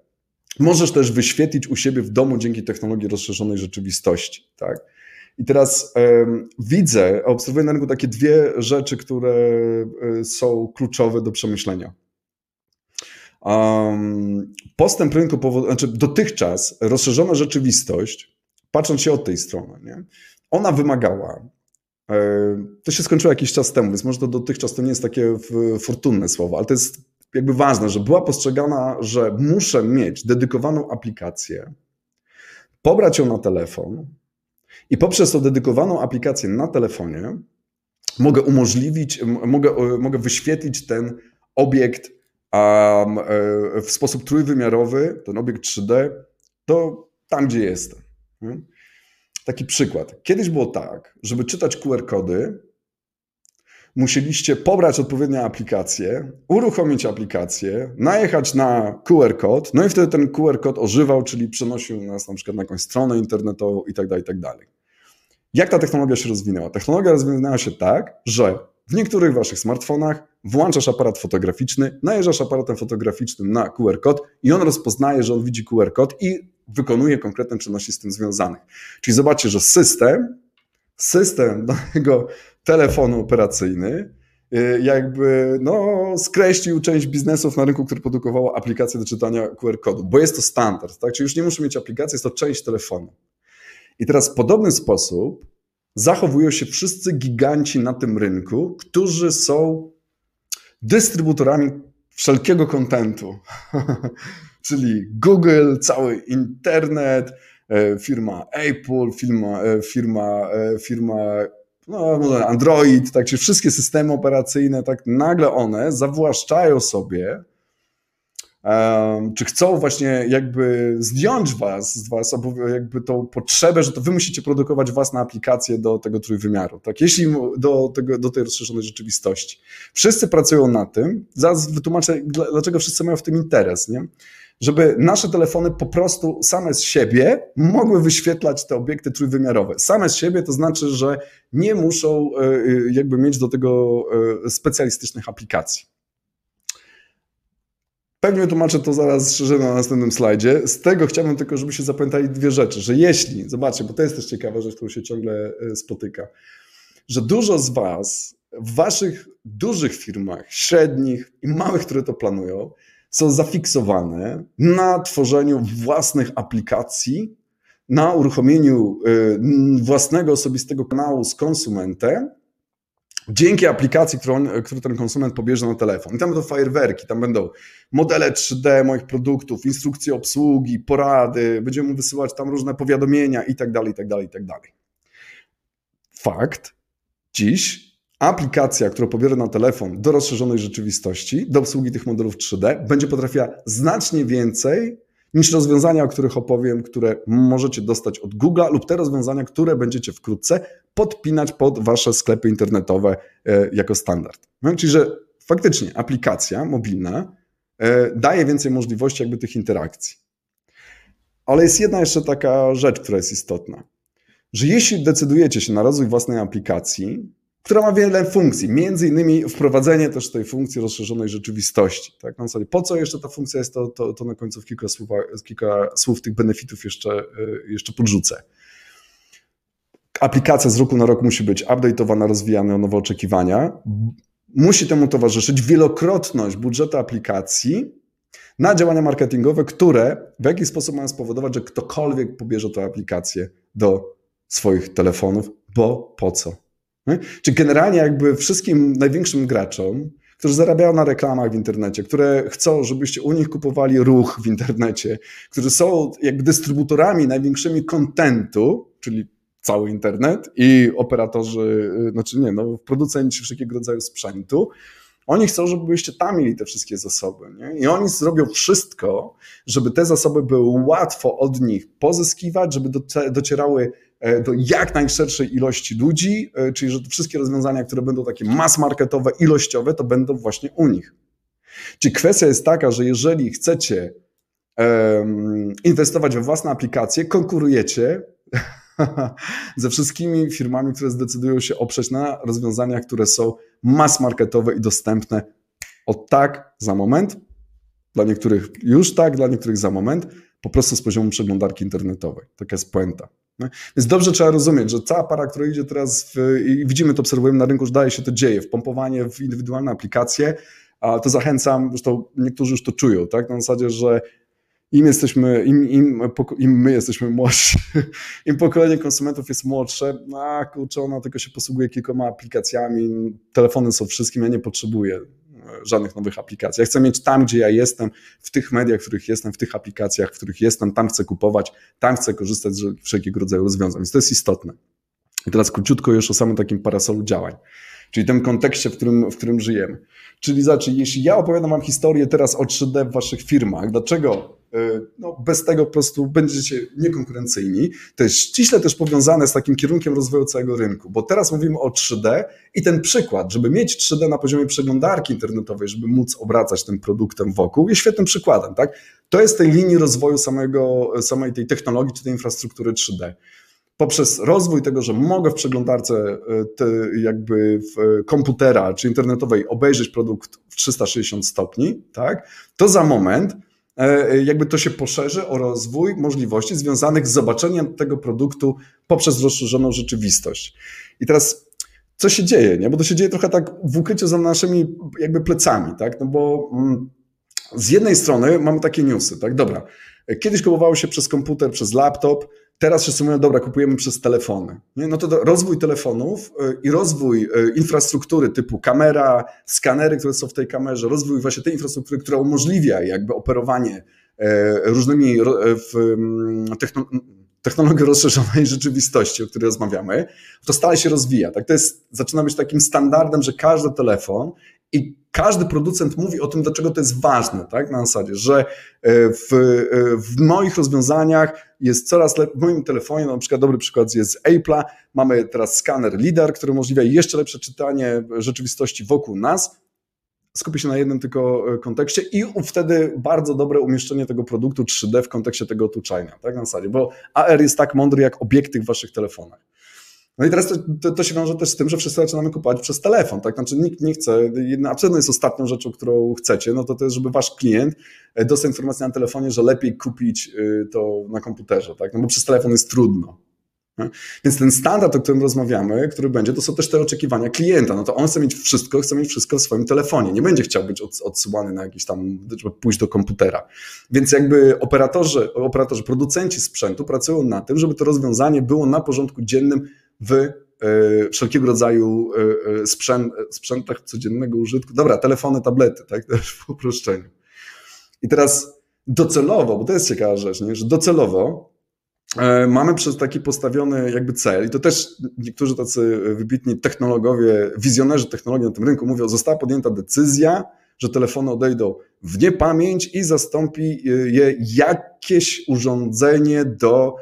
Możesz też wyświetlić u siebie w domu dzięki technologii rozszerzonej rzeczywistości. Tak? I teraz um, widzę, obserwuję na rynku takie dwie rzeczy, które e, są kluczowe do przemyślenia. Um, postęp rynku, powod... znaczy dotychczas rozszerzona rzeczywistość, patrząc się od tej strony, nie? ona wymagała, e, to się skończyło jakiś czas temu, więc może to dotychczas to nie jest takie fortunne słowo, ale to jest jakby ważne, że była postrzegana, że muszę mieć dedykowaną aplikację, pobrać ją na telefon i poprzez tą dedykowaną aplikację na telefonie mogę umożliwić, mogę, mogę wyświetlić ten obiekt um, w sposób trójwymiarowy, ten obiekt 3D, to tam, gdzie jestem. Taki przykład. Kiedyś było tak, żeby czytać QR-kody, musieliście pobrać odpowiednią aplikację, uruchomić aplikację, najechać na QR-kod, no i wtedy ten QR-kod ożywał, czyli przenosił nas na przykład na jakąś stronę internetową i tak dalej, i tak. Jak ta technologia się rozwinęła? Technologia rozwinęła się tak, że w niektórych waszych smartfonach włączasz aparat fotograficzny, najeżdżasz aparatem fotograficznym na QR kod i on rozpoznaje, że on widzi QR kod i wykonuje konkretne czynności z tym związanych. Czyli zobaczcie, że system, system danego telefonu operacyjny y, jakby no, skreślił część biznesów na rynku, które produkowało aplikacje do czytania QR kodu, bo jest to standard, tak? Czyli już nie muszę mieć aplikacji, jest to część telefonu. I teraz w podobny sposób zachowują się wszyscy giganci na tym rynku, którzy są dystrybutorami wszelkiego kontentu. Czyli Google, cały internet, e, firma Apple, firma, e, firma, e, firma no, Android, tak, czyli wszystkie systemy operacyjne, tak nagle one zawłaszczają sobie czy chcą właśnie jakby zdjąć was z was jakby tą potrzebę, że to wy musicie produkować własne aplikacje do tego trójwymiaru, tak? Jeśli do, tego, do tej rozszerzonej rzeczywistości. Wszyscy pracują na tym, zaraz wytłumaczę, dlaczego wszyscy mają w tym interes, nie? żeby nasze telefony po prostu same z siebie mogły wyświetlać te obiekty trójwymiarowe. Same z siebie to znaczy, że nie muszą e, e, jakby mieć do tego e, specjalistycznych aplikacji. Pewnie tłumaczę to zaraz szerzej na następnym slajdzie. Z tego chciałbym tylko, żebyście zapamiętali dwie rzeczy, że jeśli, zobaczcie, bo to jest też ciekawa rzecz, którą się ciągle spotyka, że dużo z Was w Waszych dużych firmach, średnich i małych, które to planują, są zafiksowane na tworzeniu własnych aplikacji, na uruchomieniu y, własnego osobistego kanału z konsumentem, dzięki aplikacji, którą, którą ten konsument pobierze na telefon. I tam będą fajerwerki, tam będą modele 3D moich produktów, instrukcje obsługi, porady, będziemy mu wysyłać tam różne powiadomienia i tak dalej, i tak dalej, i tak dalej. Fakt, dziś aplikacja, którą pobiorę na telefon do rozszerzonej rzeczywistości, do obsługi tych modelów 3D, będzie potrafiła znacznie więcej niż rozwiązania, o których opowiem, które możecie dostać od Google lub te rozwiązania, które będziecie wkrótce podpinać pod wasze sklepy internetowe e, jako standard. No, czyli, że faktycznie aplikacja mobilna e, daje więcej możliwości jakby tych interakcji. Ale jest jedna jeszcze taka rzecz, która jest istotna, że jeśli decydujecie się na rozwój własnej aplikacji, która ma wiele funkcji, między innymi wprowadzenie też tej funkcji rozszerzonej rzeczywistości. Tak? Na zasadzie, po co jeszcze ta funkcja jest, to, to, to na końcu w kilka słów, kilka słów tych benefitów jeszcze, e, jeszcze podrzucę. Aplikacja z roku na rok musi być update'owana, rozwijana o nowe oczekiwania. Musi temu towarzyszyć wielokrotność budżetu aplikacji na działania marketingowe, które w jakiś sposób mają spowodować, że ktokolwiek pobierze tę aplikację do swoich telefonów, bo po co? Czy generalnie jakby wszystkim największym graczom, którzy zarabiają na reklamach w internecie, które chcą, żebyście u nich kupowali ruch w internecie, którzy są jakby dystrybutorami największymi kontentu, czyli cały internet i operatorzy, y, znaczy nie, no producenci wszelkiego rodzaju sprzętu, oni chcą, żebyście tam mieli te wszystkie zasoby. Nie? I oni zrobią wszystko, żeby te zasoby były łatwo od nich pozyskiwać, żeby docierały E, do jak najszerszej ilości ludzi, e, czyli że wszystkie rozwiązania, które będą takie mass marketowe, ilościowe, to będą właśnie u nich. Czyli kwestia jest taka, że jeżeli chcecie inwestować we własne aplikacje, konkurujecie ze wszystkimi firmami, które zdecydują się oprzeć na rozwiązaniach, które są mass marketowe i dostępne od tak za moment. Dla niektórych już tak, dla niektórych za moment, po prostu z poziomu przeglądarki internetowej. Taka jest puenta. Więc dobrze trzeba rozumieć, że cała para, która idzie teraz w, i widzimy to, obserwujemy na rynku, że daje się to dzieje, wpompowanie w indywidualne aplikacje, a to zachęcam, zresztą niektórzy już to czują, tak, na zasadzie, że im jesteśmy, im, im, im my jesteśmy młodsi, im pokolenie konsumentów jest młodsze, a kurczę, ona tylko się posługuje kilkoma aplikacjami, telefony są wszystkim, ja nie potrzebuję żadnych nowych aplikacji. Ja chcę mieć tam, gdzie ja jestem, w tych mediach, w których jestem, w tych aplikacjach, w których jestem, tam chcę kupować, tam chcę korzystać z wszelkiego rodzaju rozwiązań. Więc to jest istotne. I teraz króciutko już o samym takim parasolu działań, czyli tym kontekście, w którym, w którym żyjemy. Czyli znaczy, jeśli ja opowiadam Wam historię teraz o 3D w Waszych firmach, dlaczego E, no, bez tego po prostu będziecie niekonkurencyjni. To jest ściśle też powiązane z takim kierunkiem rozwoju całego rynku, bo teraz mówimy o 3D i ten przykład, żeby mieć 3D na poziomie przeglądarki internetowej, żeby móc obracać tym produktem wokół, jest świetnym przykładem. Tak? To jest tej linii rozwoju samego, samej tej technologii czy tej infrastruktury 3D poprzez rozwój tego, że mogę w przeglądarce te, jakby w komputera czy internetowej obejrzeć produkt w 360 stopni, tak, to za moment jakby to się poszerzy o rozwój możliwości związanych z zobaczeniem tego produktu poprzez rozszerzoną rzeczywistość. I teraz co się dzieje, nie? Bo to się dzieje trochę tak w ukryciu za naszymi jakby plecami, tak? No bo mm, z jednej strony mamy takie newsy, tak? Dobra, kiedyś kupowało się przez komputer, przez laptop, Teraz wszyscy mówią, dobra, kupujemy przez telefony. Nie? No to rozwój telefonów y, i rozwój y, infrastruktury typu kamera, skanery, które są w tej kamerze, rozwój właśnie tej infrastruktury, która umożliwia jakby operowanie e, różnymi mm, technologii rozszerzonej rzeczywistości, o której rozmawiamy, to stale się rozwija. Tak? To jest, zaczyna być takim standardem, że każdy telefon i każdy producent mówi o tym, dlaczego to jest ważne, tak? Na zasadzie, że e, w, e, w moich rozwiązaniach jest coraz lepiej, w moim telefonie, na przykład dobry przykład jest z Apple'a, mamy teraz skaner LIDAR, który umożliwia jeszcze lepsze czytanie rzeczywistości wokół nas, skupię się na jednym tylko kontekście i wtedy bardzo dobre umieszczenie tego produktu 3D w kontekście tego otuczania, tak na zasadzie, bo AR jest tak mądry jak obiekty w waszych telefonach. No i teraz to, to, to, się wiąże też z tym, że wszyscy zaczynamy kupować przez telefon, tak? Znaczy nikt nie chce, jedna, absolutnie jest ostatnią rzeczą, którą chcecie, no to to jest, żeby wasz klient e, dostał informację na telefonie, że lepiej kupić y, to na komputerze, tak? No bo przez telefon jest trudno. Więc ten standard, o którym rozmawiamy, który będzie, to są też te oczekiwania klienta. No to on chce mieć wszystko, chce mieć wszystko w swoim telefonie. Nie będzie chciał być odsyłany na jakiś tam, żeby pójść do komputera. Więc jakby operatorzy, operatorzy, producenci sprzętu pracują na tym, żeby to rozwiązanie było na porządku dziennym w e, wszelkiego rodzaju e, e, sprzęt, sprzętach codziennego użytku. Dobra, telefony, tablety, tak, też w uproszczeniu. I teraz docelowo, bo to jest ciekawa rzecz, nie? że docelowo mamy przez taki postawiony jakby cel i to też niektórzy tacy wybitni technologowie, wizjonerzy technologii na tym rynku mówią, została podjęta decyzja, że telefony odejdą w niepamięć i zastąpi je jakieś urządzenie do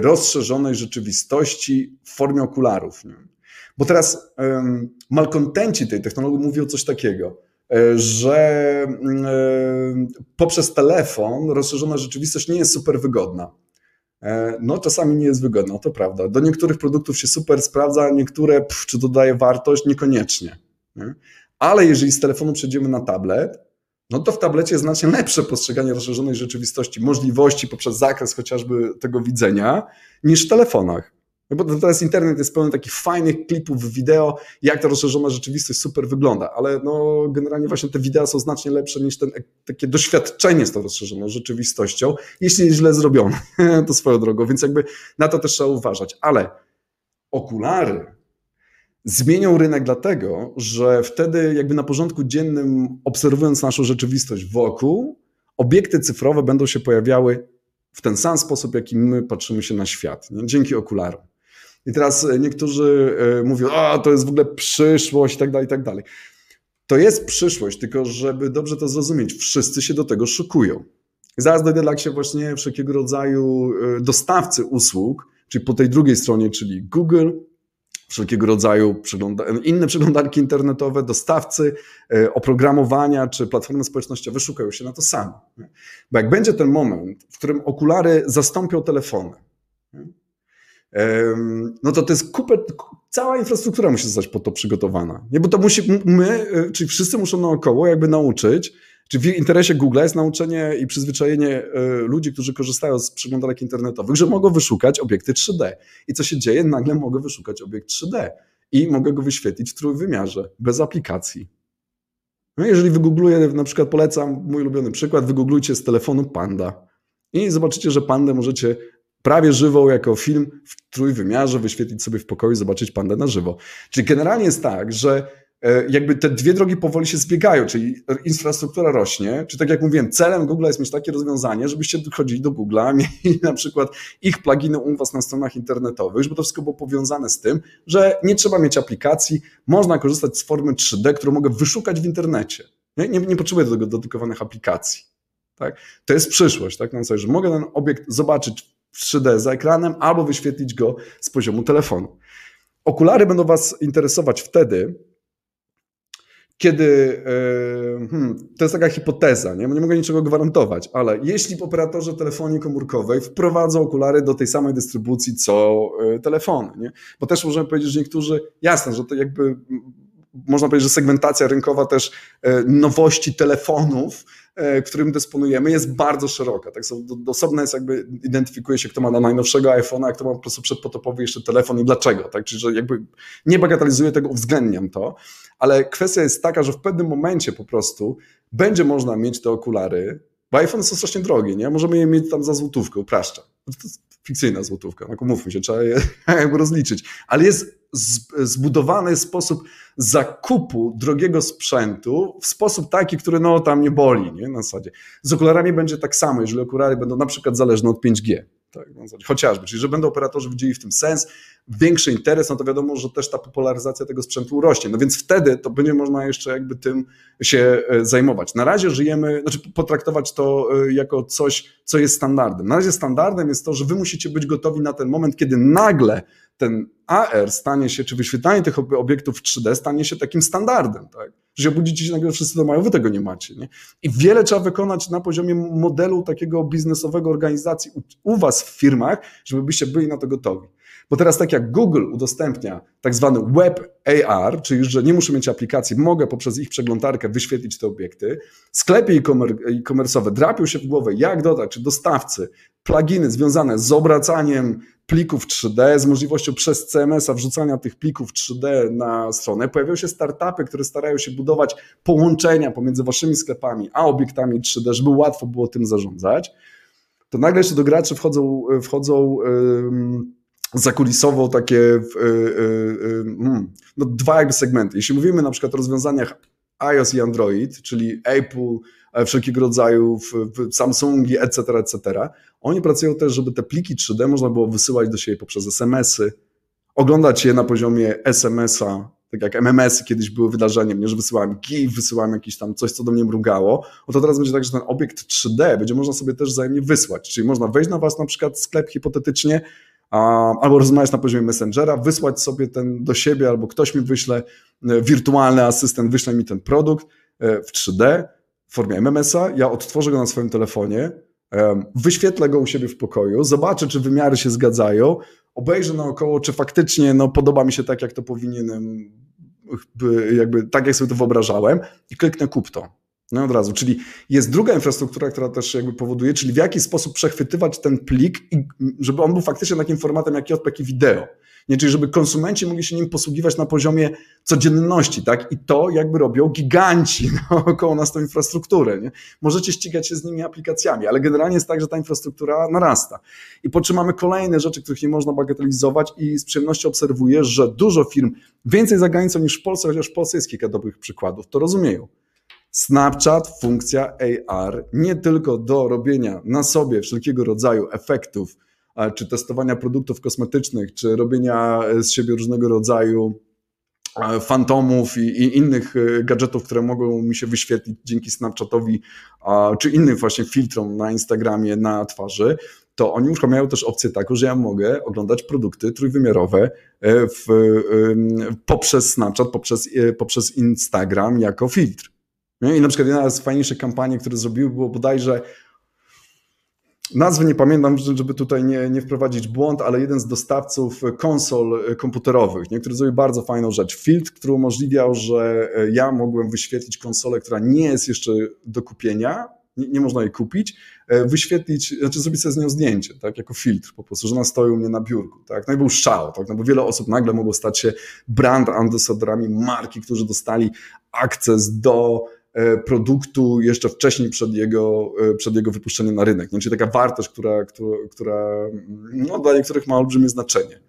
rozszerzonej rzeczywistości w formie okularów. Nie? Bo teraz um, malkontenci tej technologii mówią coś takiego, e, że um, poprzez telefon rozszerzona rzeczywistość nie jest super wygodna. No, czasami nie jest wygodna, to prawda. Do niektórych produktów się super sprawdza, niektóre, pff, czy dodaje wartość, niekoniecznie. Nie? Ale jeżeli z telefonu przejdziemy na tablet, no to w tablecie jest znacznie lepsze postrzeganie rozszerzonej rzeczywistości, możliwości poprzez zakres chociażby tego widzenia, niż w telefonach. No bo teraz internet jest pełen takich fajnych klipów wideo, jak ta rozszerzona rzeczywistość super wygląda, ale no generalnie właśnie te wideo są znacznie lepsze niż ten, takie doświadczenie z tą rozszerzoną rzeczywistością, jeśli jest źle zrobione, to swoją drogą, więc jakby na to też trzeba uważać. Ale okulary zmienią rynek dlatego, że wtedy jakby na porządku dziennym, obserwując naszą rzeczywistość wokół, obiekty cyfrowe będą się pojawiały w ten sam sposób, jaki my patrzymy się na świat, nie? dzięki okularom. I teraz e, niektórzy e, mówią, a to jest w ogóle przyszłość i tak dalej, i tak dalej. To jest przyszłość, tylko żeby dobrze to zrozumieć, wszyscy się do tego szykują. Zaraz dojdę się właśnie wszelkiego rodzaju e, dostawcy usług, czyli po tej drugiej stronie, czyli Google, wszelkiego rodzaju przegląda inne przeglądarki internetowe, dostawcy e, oprogramowania czy platformy społecznościowe szukają się na to samo. Bo jak będzie ten moment, w którym okulary zastąpią telefony, no to to jest kupę, cała infrastruktura musi zostać po to przygotowana. Nie, bo to musi, my, e, czyli wszyscy muszą naokoło jakby nauczyć, czy w interesie Google jest nauczenie i przyzwyczajenie e, ludzi, którzy korzystają z przeglądarek internetowych, że mogą wyszukać obiekty 3D. I co się dzieje? Nagle mogę wyszukać obiekt 3D i mogę go wyświetlić w trójwymiarze, bez aplikacji. No jeżeli wygoogluję, na przykład polecam mój ulubiony przykład, wygooglujcie z telefonu Panda i zobaczycie, że Pandę możecie prawie żywą jako film w trójwymiarze wyświetlić sobie w pokoju, zobaczyć Pandę na żywo. Czyli generalnie jest tak, że jakby te dwie drogi powoli się zbiegają, czyli infrastruktura rośnie, czy tak jak mówiłem, celem Google jest mieć takie rozwiązanie, żebyście chodzili do Google'a, mieli na przykład ich pluginy u was na stronach internetowych, żeby to wszystko było powiązane z tym, że nie trzeba mieć aplikacji, można korzystać z formy 3D, którą mogę wyszukać w internecie. Nie, nie, nie potrzebuję do tego dedykowanych aplikacji. Tak? To jest przyszłość, tak? Na zasadzie, że mogę ten obiekt zobaczyć w 3D za ekranem albo wyświetlić go z poziomu telefonu. Okulary będą Was interesować wtedy, kiedy, e, hmm, to jest taka hipoteza, nie? nie mogę niczego gwarantować, ale jeśli operatorzy telefonii komórkowej wprowadzą okulary do tej samej dystrybucji co e, telefony, nie? bo też możemy powiedzieć, że niektórzy, jasne, że to jakby można powiedzieć, że segmentacja rynkowa też e, nowości telefonów, którym dysponujemy, jest bardzo szeroka. Tak, osobne jest jakby, identyfikuje się, kto ma na najnowszego iPhone'a, a kto ma po prostu przedpotopowy jeszcze telefon i dlaczego. Tak? Czyli, że jakby nie bagatelizuję tego, uwzględniam to, ale kwestia jest taka, że w pewnym momencie po prostu będzie można mieć te okulary, bo iPhone są strasznie drogie, nie? Możemy je mieć tam za złotówkę, upraszczam. To jest fikcyjna złotówka, no mówmy się, trzeba je jakby rozliczyć. Ale jest zbudowany sposób zakupu drogiego sprzętu w sposób taki, który no tam nie boli, nie? Na zasadzie. Z okularami będzie tak samo, jeżeli okulary będą na przykład zależne od 5G. Tak, chociażby, czyli że będą operatorzy widzieli w tym sens, większy interes, no to wiadomo, że też ta popularyzacja tego sprzętu rośnie. No więc wtedy to będzie można jeszcze jakby tym się e, zajmować. Na razie żyjemy, znaczy potraktować to e, jako coś, co jest standardem. Na razie standardem jest to, że wy musicie być gotowi na ten moment, kiedy nagle ten AR stanie się, czy wyświetlanie tych obiektów 3D stanie się takim standardem. Tak? Że się obudzicie się nagle wszyscy to mają, wy tego nie macie. Nie? I wiele trzeba wykonać na poziomie modelu takiego biznesowego organizacji u, u was w firmach, żeby byście byli na to gotowi. Bo teraz tak jak Google udostępnia tak zwany Web AR, czyli że nie muszę mieć aplikacji, mogę poprzez ich przeglądarkę wyświetlić te obiekty, sklepy e-commerce'owe drapią się w głowę, jak dodać, czy dostawcy, pluginy związane z obracaniem plików 3D, z możliwością przez CMS-a wrzucania tych plików 3D na stronę. Pojawiają się startupy, które starają się budować połączenia pomiędzy waszymi sklepami a obiektami 3D, żeby łatwo było tym zarządzać. To nagle jeszcze do graczy wchodzą, wchodzą yy, zakulisowo takie yy, yy, no, dwa jakby segmenty. Jeśli mówimy na przykład o rozwiązaniach iOS i Android, czyli Apple, e, wszelkiego rodzaju Samsungi, etc., etc., oni pracują też, żeby te pliki 3D można było wysyłać do siebie poprzez SMS-y, oglądać je na poziomie SMS-a, tak jak MMS-y kiedyś były wydarzeniem, nie, że wysyłałem GIF, wysyłałem jakieś tam coś, co do mnie mrugało, o to teraz będzie tak, że ten obiekt 3D będzie można sobie też wzajemnie wysłać, czyli można wejść na was na przykład sklep hipotetycznie, albo rozmawiać na poziomie Messengera, wysłać sobie ten do siebie, albo ktoś mi wyśle, e, wirtualny asystent wyśle mi ten produkt e, w 3D w formie MMS-a, ja odtworzę go na swoim telefonie, wyświetlę go u siebie w pokoju, zobaczę, czy wymiary się zgadzają, obejrzę naokoło, czy faktycznie no, podoba mi się tak, jak to powinienem, jakby tak, jak sobie to wyobrażałem i kliknę kup to. No od razu, czyli jest druga infrastruktura, która też jakby powoduje, czyli w jaki sposób przechwytywać ten plik, żeby on był faktycznie takim formatem jak JPEG i wideo. Nie, czyli żeby konsumenci mogli się nim posługiwać na poziomie codzienności, tak? I to jakby robią giganci naokoło nas tą infrastrukturę. Nie? Możecie ścigać się z nimi aplikacjami, ale generalnie jest tak, że ta infrastruktura narasta. I po czym mamy kolejne rzeczy, których nie można bagatelizować i z przyjemnością obserwuję, że dużo firm, więcej za granicą niż w Polsce, chociaż w Polsce jest kilka dobrych przykładów, to rozumieją. Snapchat, funkcja AR, nie tylko do robienia na sobie wszelkiego rodzaju efektów, czy testowania produktów kosmetycznych, czy robienia z siebie różnego rodzaju fantomów i, i, innych e, gadżetów, które mogą mi się wyświetlić dzięki Snapchatowi, czy innym właśnie filtrom na Instagramie, na twarzy, to oni mają też opcję taką, że ja mogę oglądać produkty trójwymiarowe e, w, poprzez Snapchat, poprzez, e, poprzez Instagram jako filtr. I na przykład jedna z fajniejszych kampanii, które zrobiły, było bodajże Nazwy nie pamiętam, żeby tutaj nie, nie wprowadzić błąd, ale jeden z dostawców konsol komputerowych, nie, który zrobił bardzo fajną rzecz. Filtr, który umożliwiał, że ja mogłem wyświetlić konsolę, która nie jest jeszcze do kupienia, nie, nie, można jej kupić, wyświetlić, znaczy zrobić sobie z nią zdjęcie, tak, jako filtr po prostu, że ona stoi u mnie na biurku, tak, no i był szał, tak, no bo wiele osób nagle mogło stać się brand ambasadorami marki, którzy dostali akces do produktu jeszcze wcześniej przed jego, e, przed jego wypuszczeniem na rynek. No, czyli taka wartość, która, która, która no, dla niektórych ma olbrzymie znaczenie.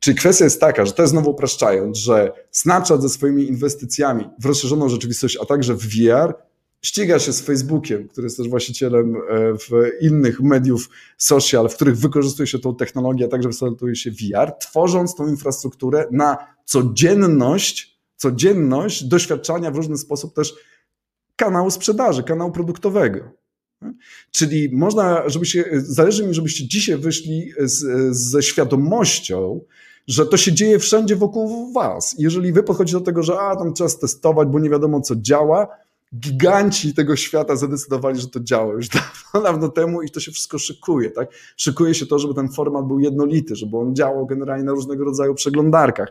Czyli kwestia jest taka, że też znowu upraszczając, że Snapchat ze swoimi inwestycjami w rozszerzoną rzeczywistość, a także w VR ściga się z Facebookiem, który jest też właścicielem e, w innych mediów social, w których wykorzystuje się tą technologię, a także wykorzystuje się VR, tworząc tą infrastrukturę na codzienność, codzienność doświadczania w różny sposób też kanału sprzedaży, kanału produktowego. Czyli można, żebyście, zależy mi, żebyście dzisiaj wyszli z, ze świadomością, że to się dzieje wszędzie wokół was. Jeżeli wy podchodzicie do tego, że a, tam trzeba testować, bo nie wiadomo co działa, giganci tego świata zadecydowali, że to działa już dawno, dawno temu i to się wszystko szykuje. Tak? Szykuje się to, żeby ten format był jednolity, żeby on działał generalnie na różnego rodzaju przeglądarkach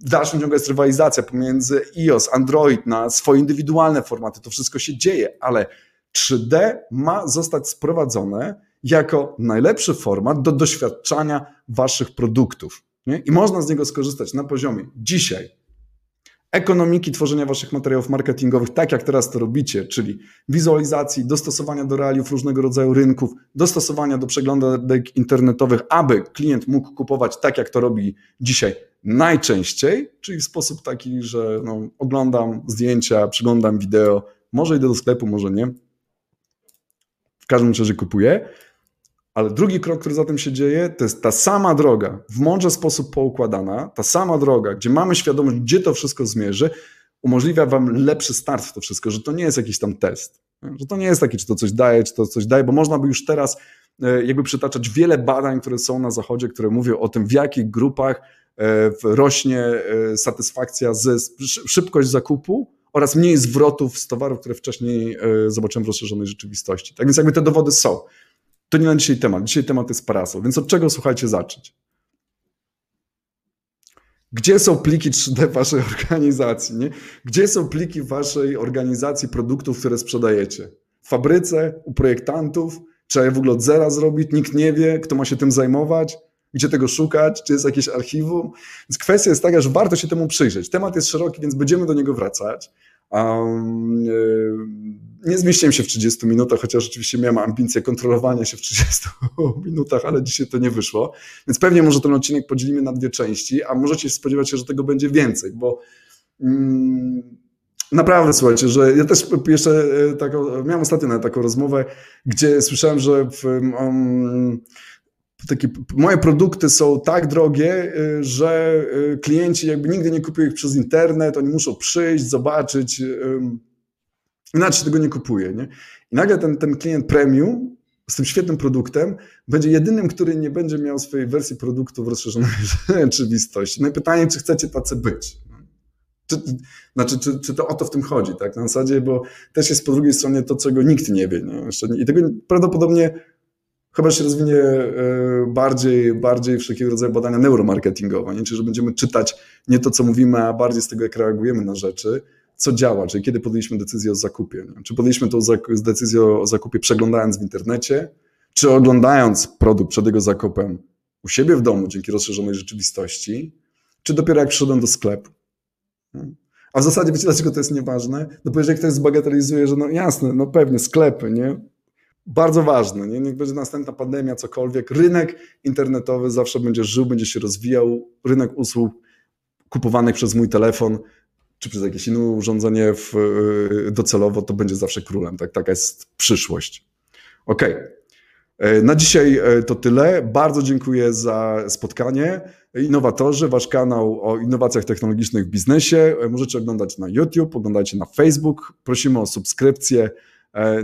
w dalszym ciągu jest rywalizacja pomiędzy iOS, Android na swoje indywidualne formaty. To wszystko się dzieje, ale 3D ma zostać sprowadzone jako najlepszy format do doświadczania waszych produktów. Nie? I można z niego skorzystać na poziomie dzisiaj ekonomiki tworzenia waszych materiałów marketingowych, tak jak teraz to robicie, czyli wizualizacji, dostosowania do realiów różnego rodzaju rynków, dostosowania do przeglądek internetowych, aby klient mógł kupować tak, jak to robi dzisiaj najczęściej, czyli w sposób taki, że no, oglądam zdjęcia, przeglądam wideo, może idę do sklepu, może nie. W każdym razie kupuję. Ale drugi krok, który za tym się dzieje, to jest ta sama droga, w mądrze sposób poukładana, ta sama droga, gdzie mamy świadomość, gdzie to wszystko zmierzy, umożliwia Wam lepszy start w to wszystko, że to nie jest jakiś tam test. Że to nie jest taki, czy to coś daje, czy to coś daje, bo można by już teraz e, jakby przytaczać wiele badań, które są na zachodzie, które mówią o tym, w jakich grupach e, rośnie e, satysfakcja ze szybkość zakupu oraz mniej zwrotów z towarów, które wcześniej zobaczyłem w rozszerzonej rzeczywistości. Tak więc jakby te dowody są. To nie na dzisiaj temat. Dzisiaj temat jest parasol. Więc od czego, słuchajcie, zacząć? Gdzie są pliki 3D waszej organizacji? Nie? Gdzie są pliki waszej organizacji produktów, które sprzedajecie? W fabryce, u projektantów? Trzeba je w ogóle od zera zrobić? Nikt nie wie, kto ma się tym zajmować? Gdzie tego szukać? Czy jest jakieś archiwum? Więc kwestia jest taka, że warto się temu przyjrzeć. Temat jest szeroki, więc będziemy do niego wracać. Um, nie zmieściłem się w 30 minutach, chociaż oczywiście miałem ambicję kontrolowania się w 30 minutach, ale dzisiaj to nie wyszło. Więc pewnie może ten odcinek podzielimy na dwie części, a możecie spodziewać się, że tego będzie więcej, bo mm, naprawdę słuchajcie, że ja też jeszcze e, taką, miałem ostatnio taką rozmowę, gdzie słyszałem, że w, um, takie, moje produkty są tak drogie, y, że y, klienci jakby nigdy nie kupują ich przez internet, oni muszą przyjść, zobaczyć, inaczej tego nie kupuje. Nie? I nagle ten, ten klient premium z tym świetnym produktem będzie jedynym, który nie będzie miał swojej wersji produktu w rozszerzonej rzeczywistości. No i pytanie, czy chcecie tacy być? Czy, znaczy, czy, czy to o to w tym chodzi, tak? Na zasadzie, bo też jest po drugiej stronie to, czego nikt nie wie. Nie? I tego prawdopodobnie chyba się rozwinie e, bardziej, bardziej wszelkiego rodzaju badania neuromarketingowe, nie? czyli że będziemy czytać nie to, co mówimy, a bardziej z tego, jak reagujemy na rzeczy, co działa, czyli kiedy podjęliśmy decyzję o zakupie. Nie? Czy podjęliśmy tą decyzję o zakupie przeglądając w internecie, czy oglądając produkt przed jego zakupem u siebie w domu dzięki rozszerzonej rzeczywistości, czy dopiero jak przyszedłem do sklepu. A w zasadzie wiecie, dlaczego to jest nieważne? No bo jeżeli ktoś zbagatelizuje, że no jasne, no pewnie sklepy, nie? bardzo ważne. Nie? Niech będzie następna pandemia, cokolwiek. Rynek internetowy zawsze będzie żył, będzie się rozwijał. Rynek usług kupowanych przez mój telefon czy przez jakieś inne urządzenie w, y, docelowo, to będzie zawsze królem. Tak? Taka jest przyszłość. Ok. E, na dzisiaj e, to tyle. Bardzo dziękuję za spotkanie. Innowatorzy, wasz kanał o innowacjach technologicznych w biznesie. E, możecie oglądać na YouTube, oglądajcie na Facebook. Prosimy o subskrypcję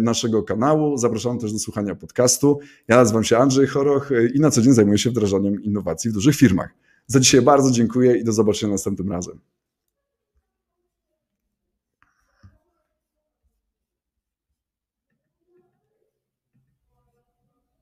naszego kanału. Zapraszam też do słuchania podcastu. Ja nazywam się Andrzej Choroch i na co dzień zajmuję się wdrażaniem innowacji w dużych firmach. Za dzisiaj bardzo dziękuję i do zobaczenia następnym razem.